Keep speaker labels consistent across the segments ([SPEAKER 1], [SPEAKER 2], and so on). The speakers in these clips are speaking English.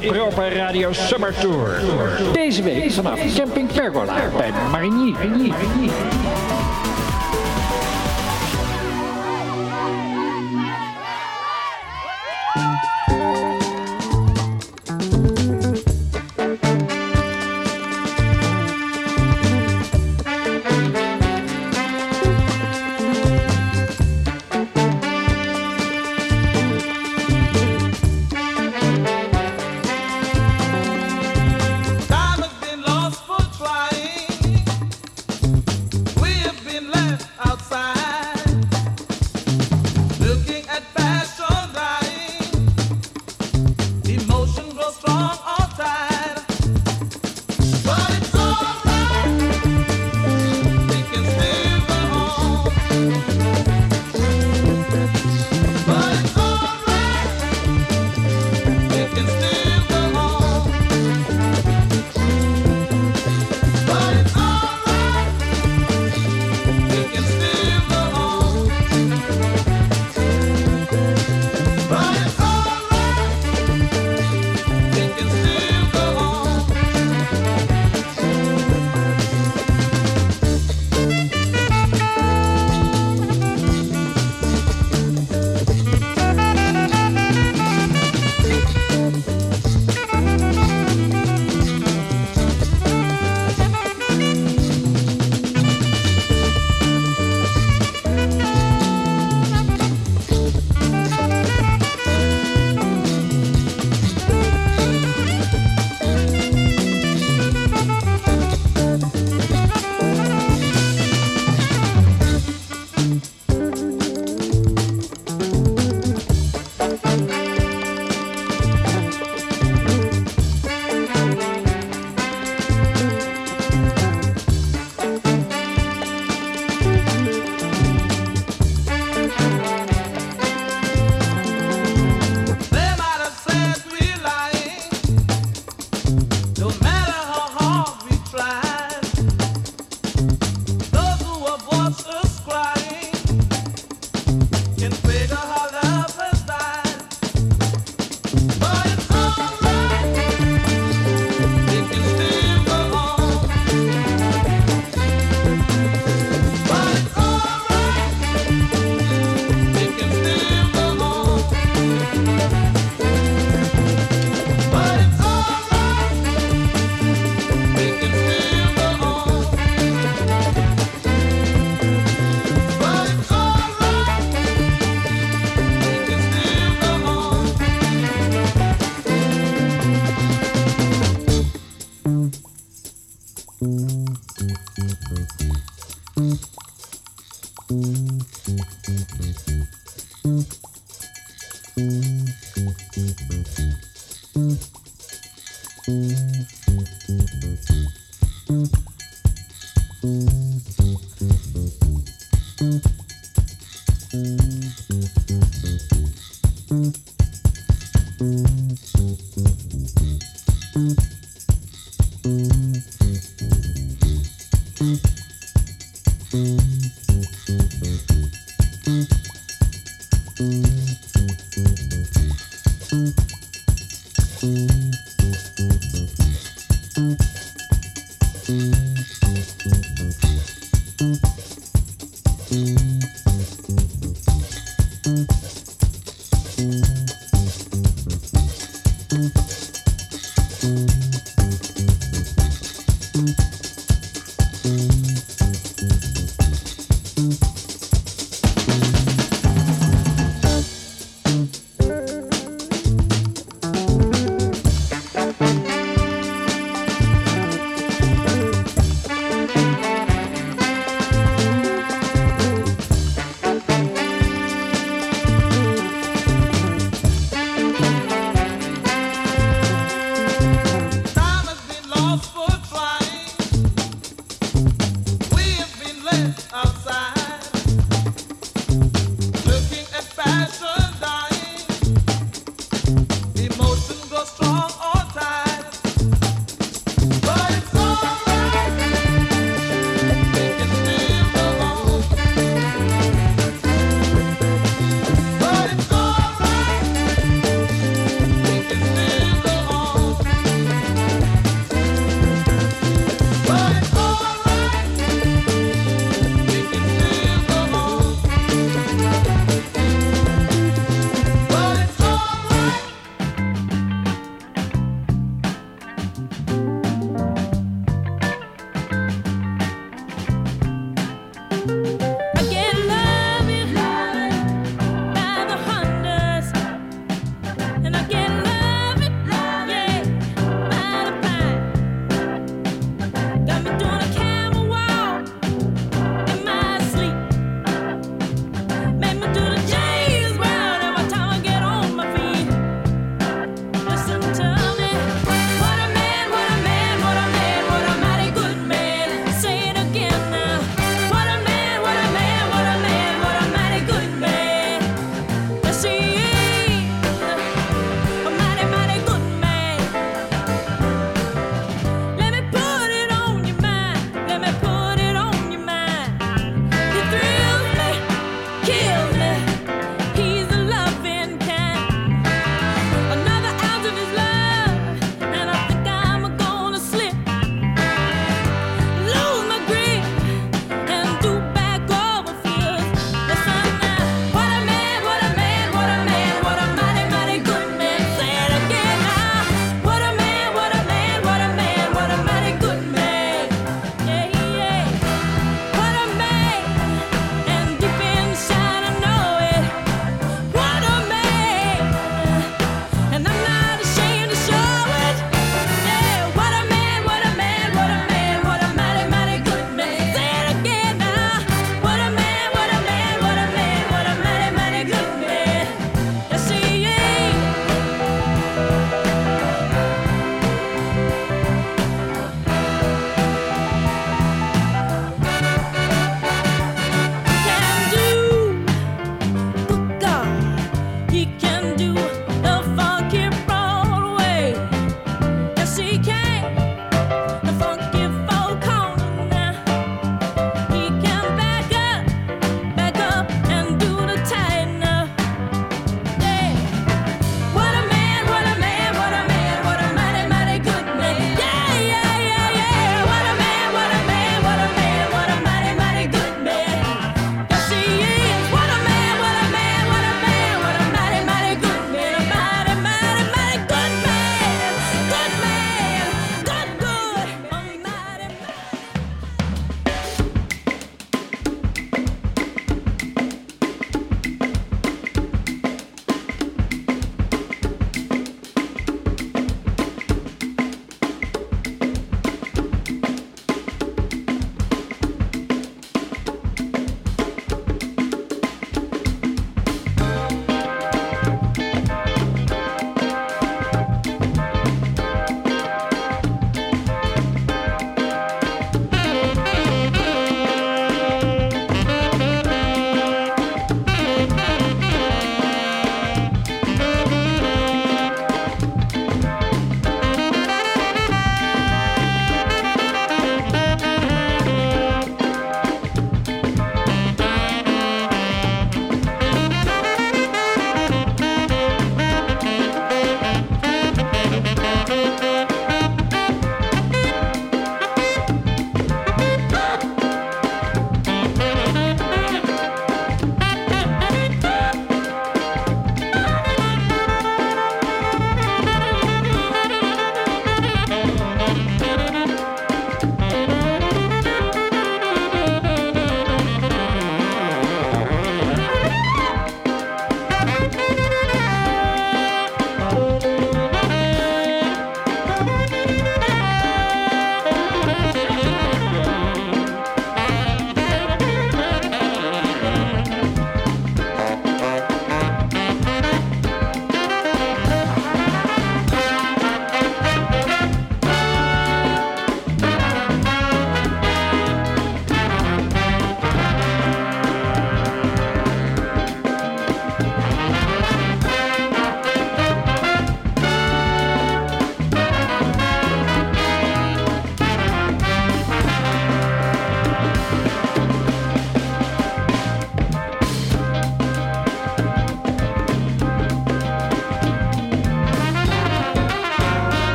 [SPEAKER 1] de Radio Summer Tour. Deze week vanaf Camping Pergola bij Marigny.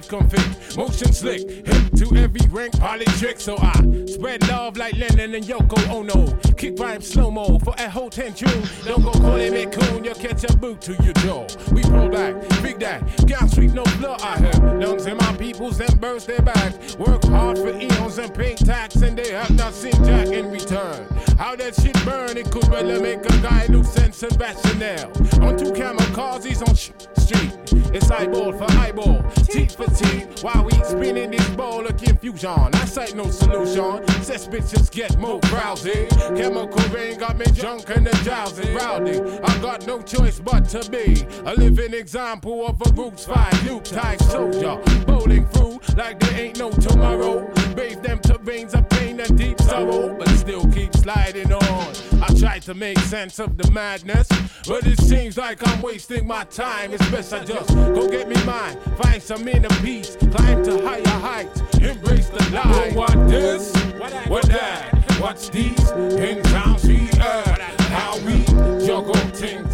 [SPEAKER 2] Come. Motion slick, hip to every rank, poly trick. So I spread love like Lennon and Yoko Ono. Kick rhyme slow mo for a whole ten tune. To your door. We pull back, big that, gas sweep, no blood I have. Lungs in my peoples and burst their back. Work hard for eons and pay tax, and they have not seen Jack in return. How that shit burn, it could really make a guy lose sense of rationale. On two kamikazes on sh- street. It's eyeball for eyeball, teeth for teeth. While we spinning this ball of confusion, I sight no solution. Says bitches get more drowsy. Chemical rain got me drunk and drowsy, rowdy. I got no choice but to be a living example of a roots fight, new type soldier. Bowling through like there ain't no tomorrow. Bathe them terrains of pain and deep sorrow, but still keep sliding on. I try to make sense of the madness, but it seems like I'm wasting my time. It's best I just go get me mine, find some inner peace, climb to higher heights, embrace the light. What this? What that? What's these? In towns we at? Uh, how we juggle things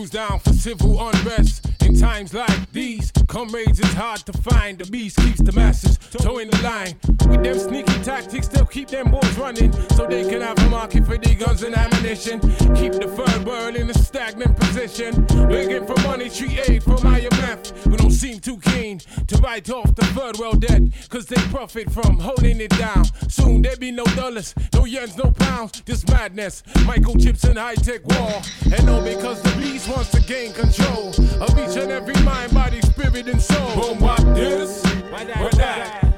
[SPEAKER 2] who's down for civil unrest? In times like these, comrades it's hard to find. The beast keeps the masses towing the line. With them sneaky tactics, they'll keep them boys running so they can have a market for their guns and ammunition. Keep the third world in a stagnant position. Begging for money, treat aid from IMF, who don't seem too keen to write off the third world debt, cause they profit from holding it down. Soon there be no dollars, no yens, no pounds, just madness. Microchips and high tech war. And all because the beast wants to gain control of each and every mind, body, spirit, and soul. Boom, what this? What that? What's these?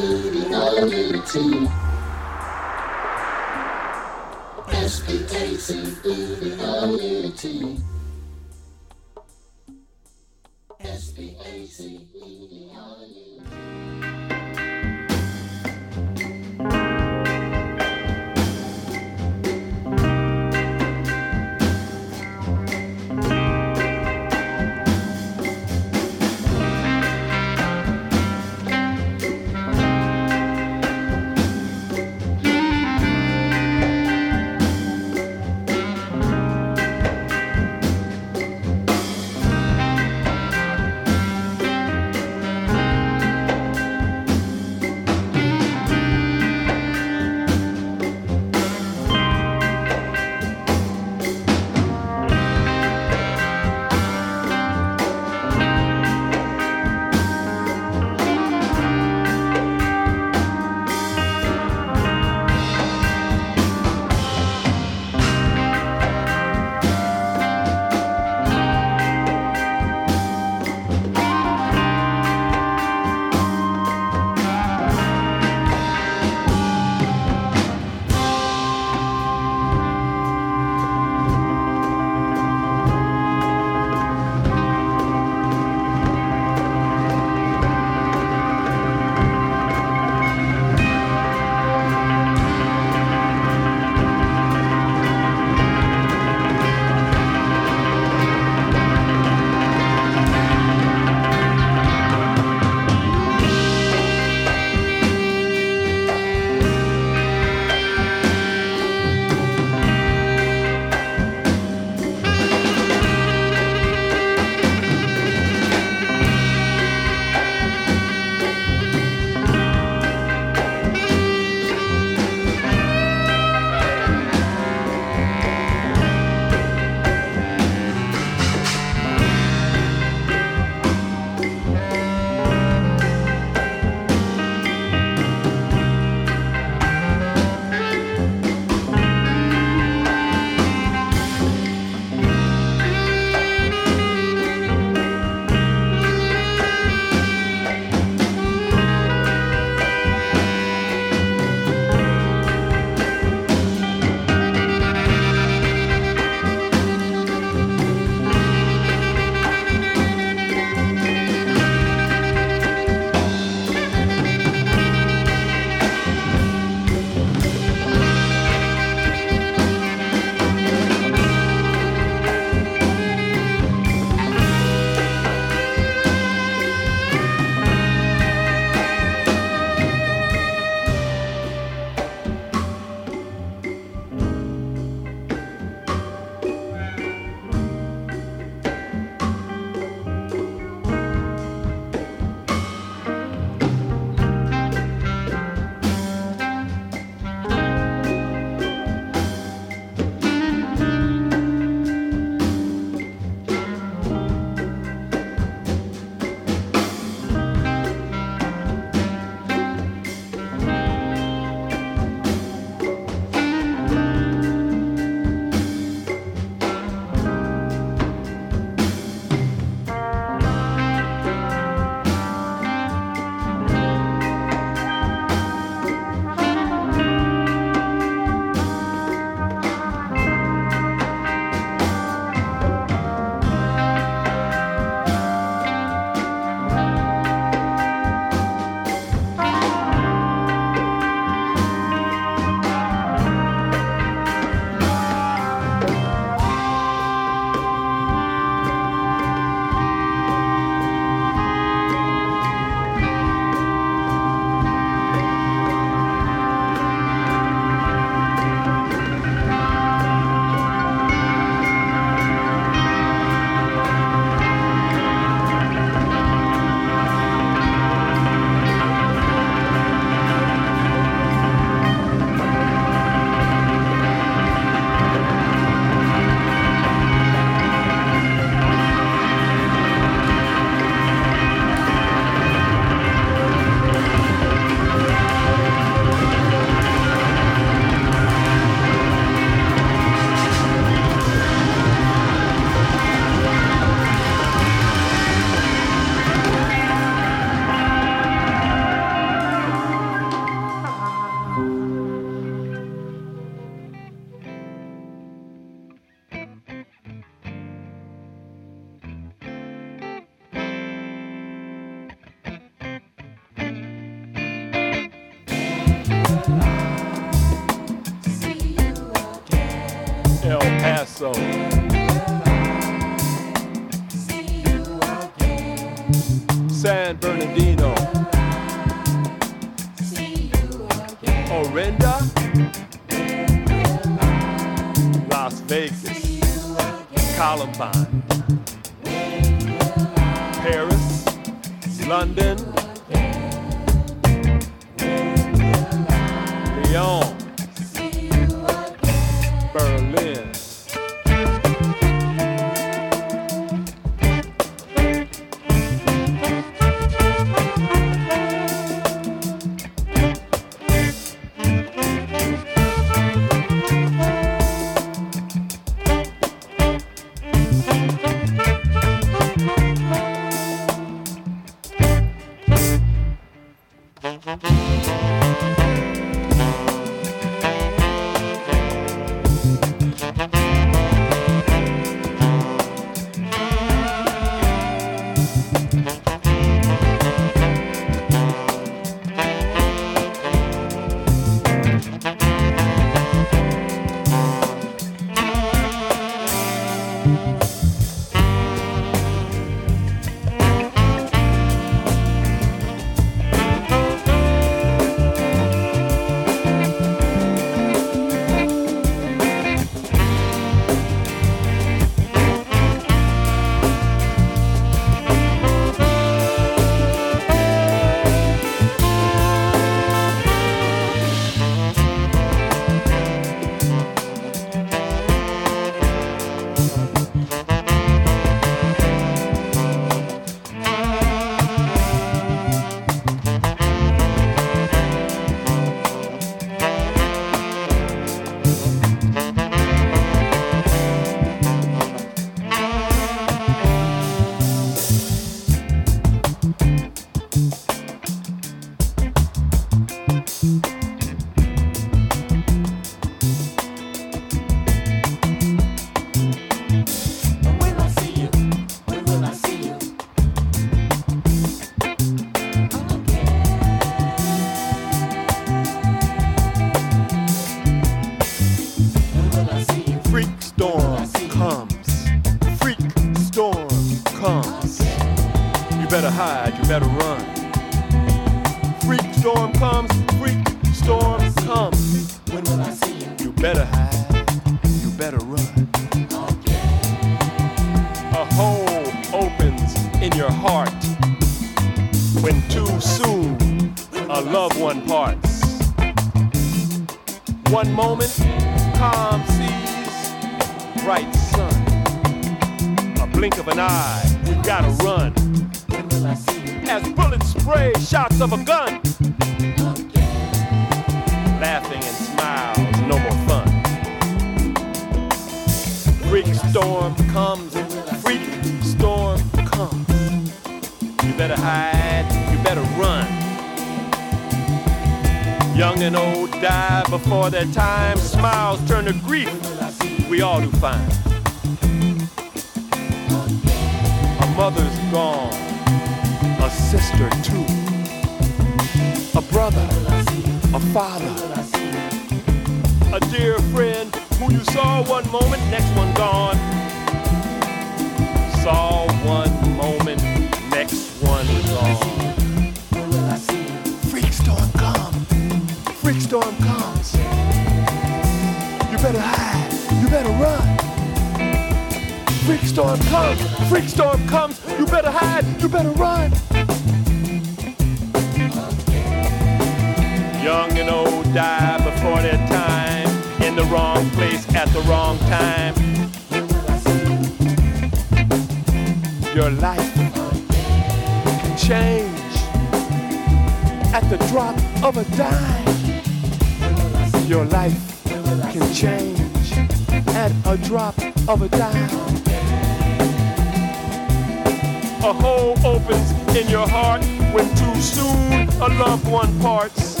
[SPEAKER 2] a
[SPEAKER 3] loved one parts.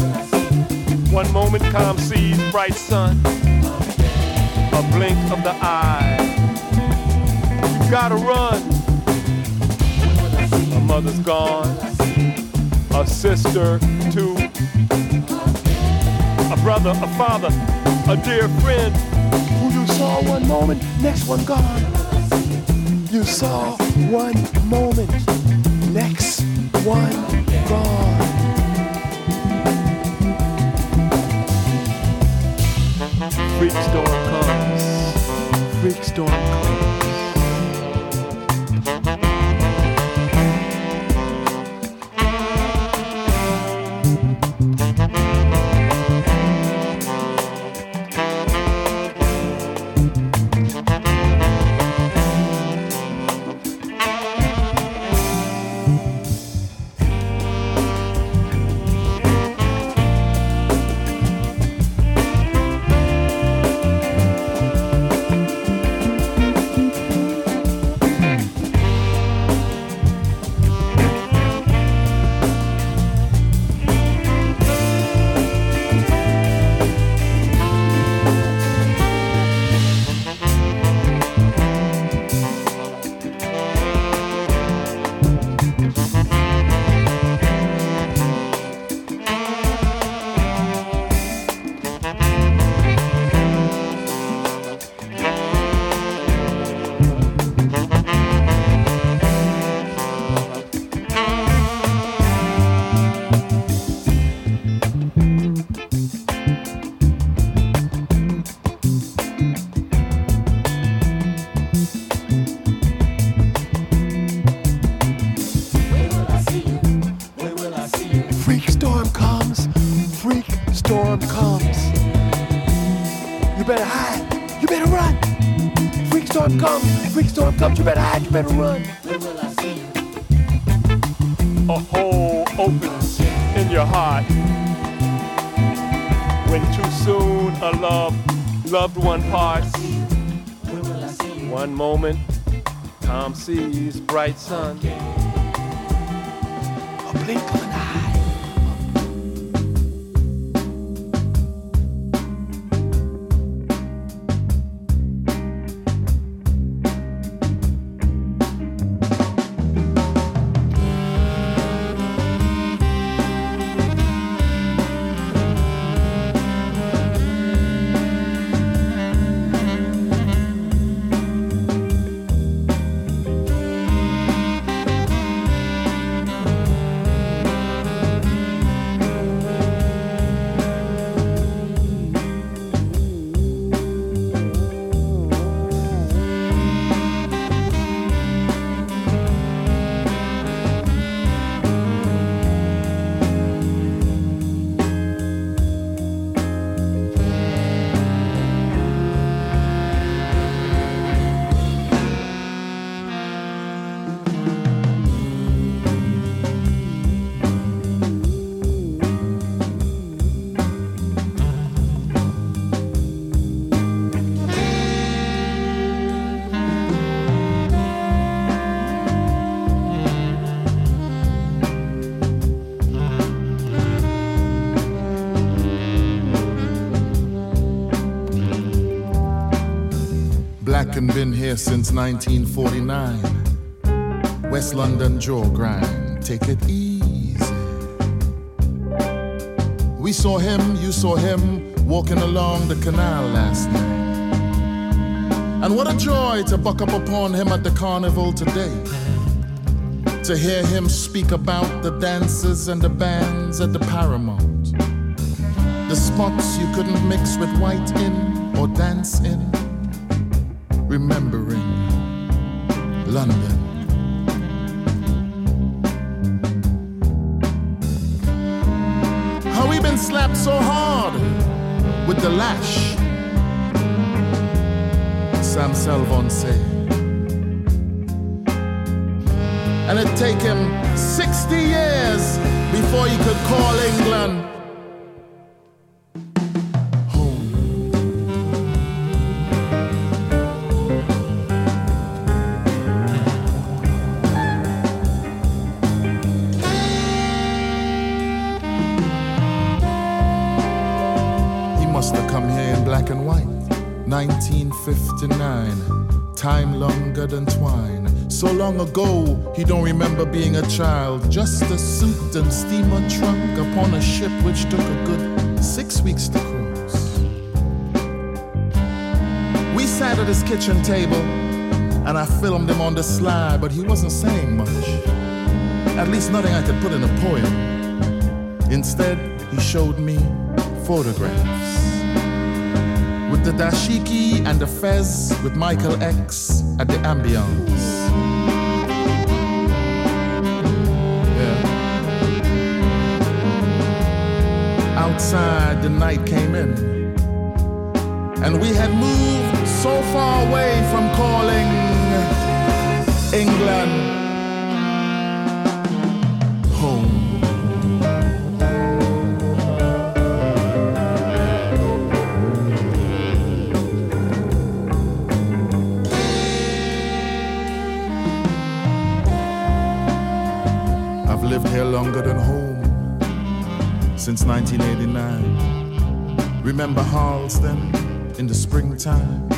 [SPEAKER 3] One moment calm seas bright sun, a blink of the eye. You gotta run. A mother's gone, a sister too, a brother, a father, a dear friend who you saw one moment, next one gone. You saw one moment, next one gone. Freak storm comes. Freak storm comes. Freak storm comes. You better hide. You better run.
[SPEAKER 2] A hole opens in your heart when too soon a love, loved one parts. One moment, calm seas, bright sun.
[SPEAKER 3] A blink
[SPEAKER 4] Been here since 1949. West London jaw grind, take it easy. We saw him, you saw him, walking along the canal last night. And what a joy to buck up upon him at the carnival today. To hear him speak about the dances and the bands at the Paramount. The spots you couldn't mix with white in or dance in remembering London. How we been slapped so hard with the lash. Sam Selvon say. And it take him 60 years before he could call England Time longer than twine. So long ago, he don't remember being a child. Just a suit and steamer trunk upon a ship which took a good six weeks to cruise. We sat at his kitchen table and I filmed him on the slide, but he wasn't saying much. At least nothing I could put in a poem. Instead, he showed me photographs. The dashiki and the fez with Michael X at the ambience. Outside, the night came in. And we had moved so far away from calling England since 1989. Remember Harlesden in the springtime?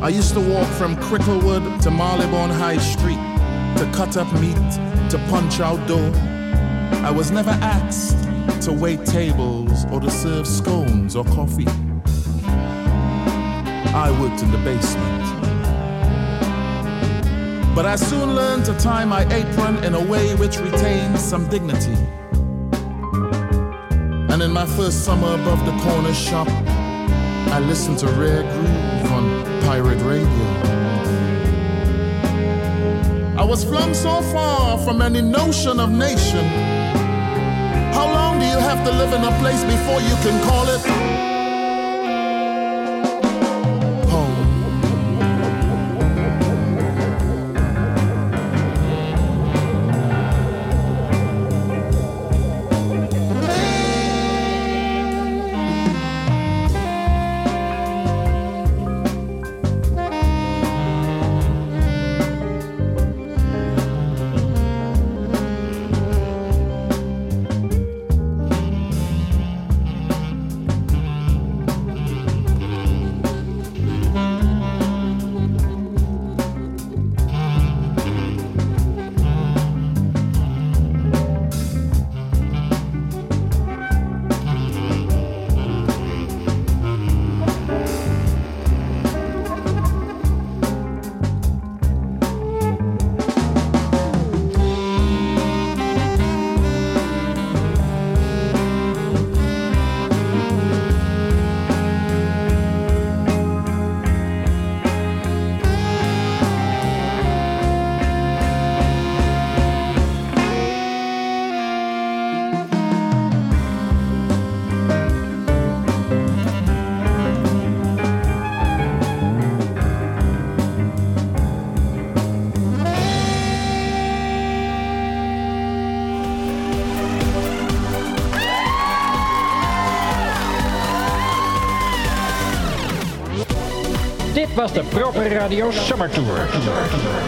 [SPEAKER 4] I used to walk from Cricklewood to Marylebone High Street to cut up meat, to punch out dough. I was never asked to wait tables or to serve scones or coffee. I worked in the basement. But I soon learned to tie my apron in a way which retained some dignity. In my first summer above the corner shop, I listened to Rare Groove on pirate radio. I was flung so far from any notion of nation. How long do you have to live in a place before you can call it
[SPEAKER 1] was de Proper Radio Summer Tour.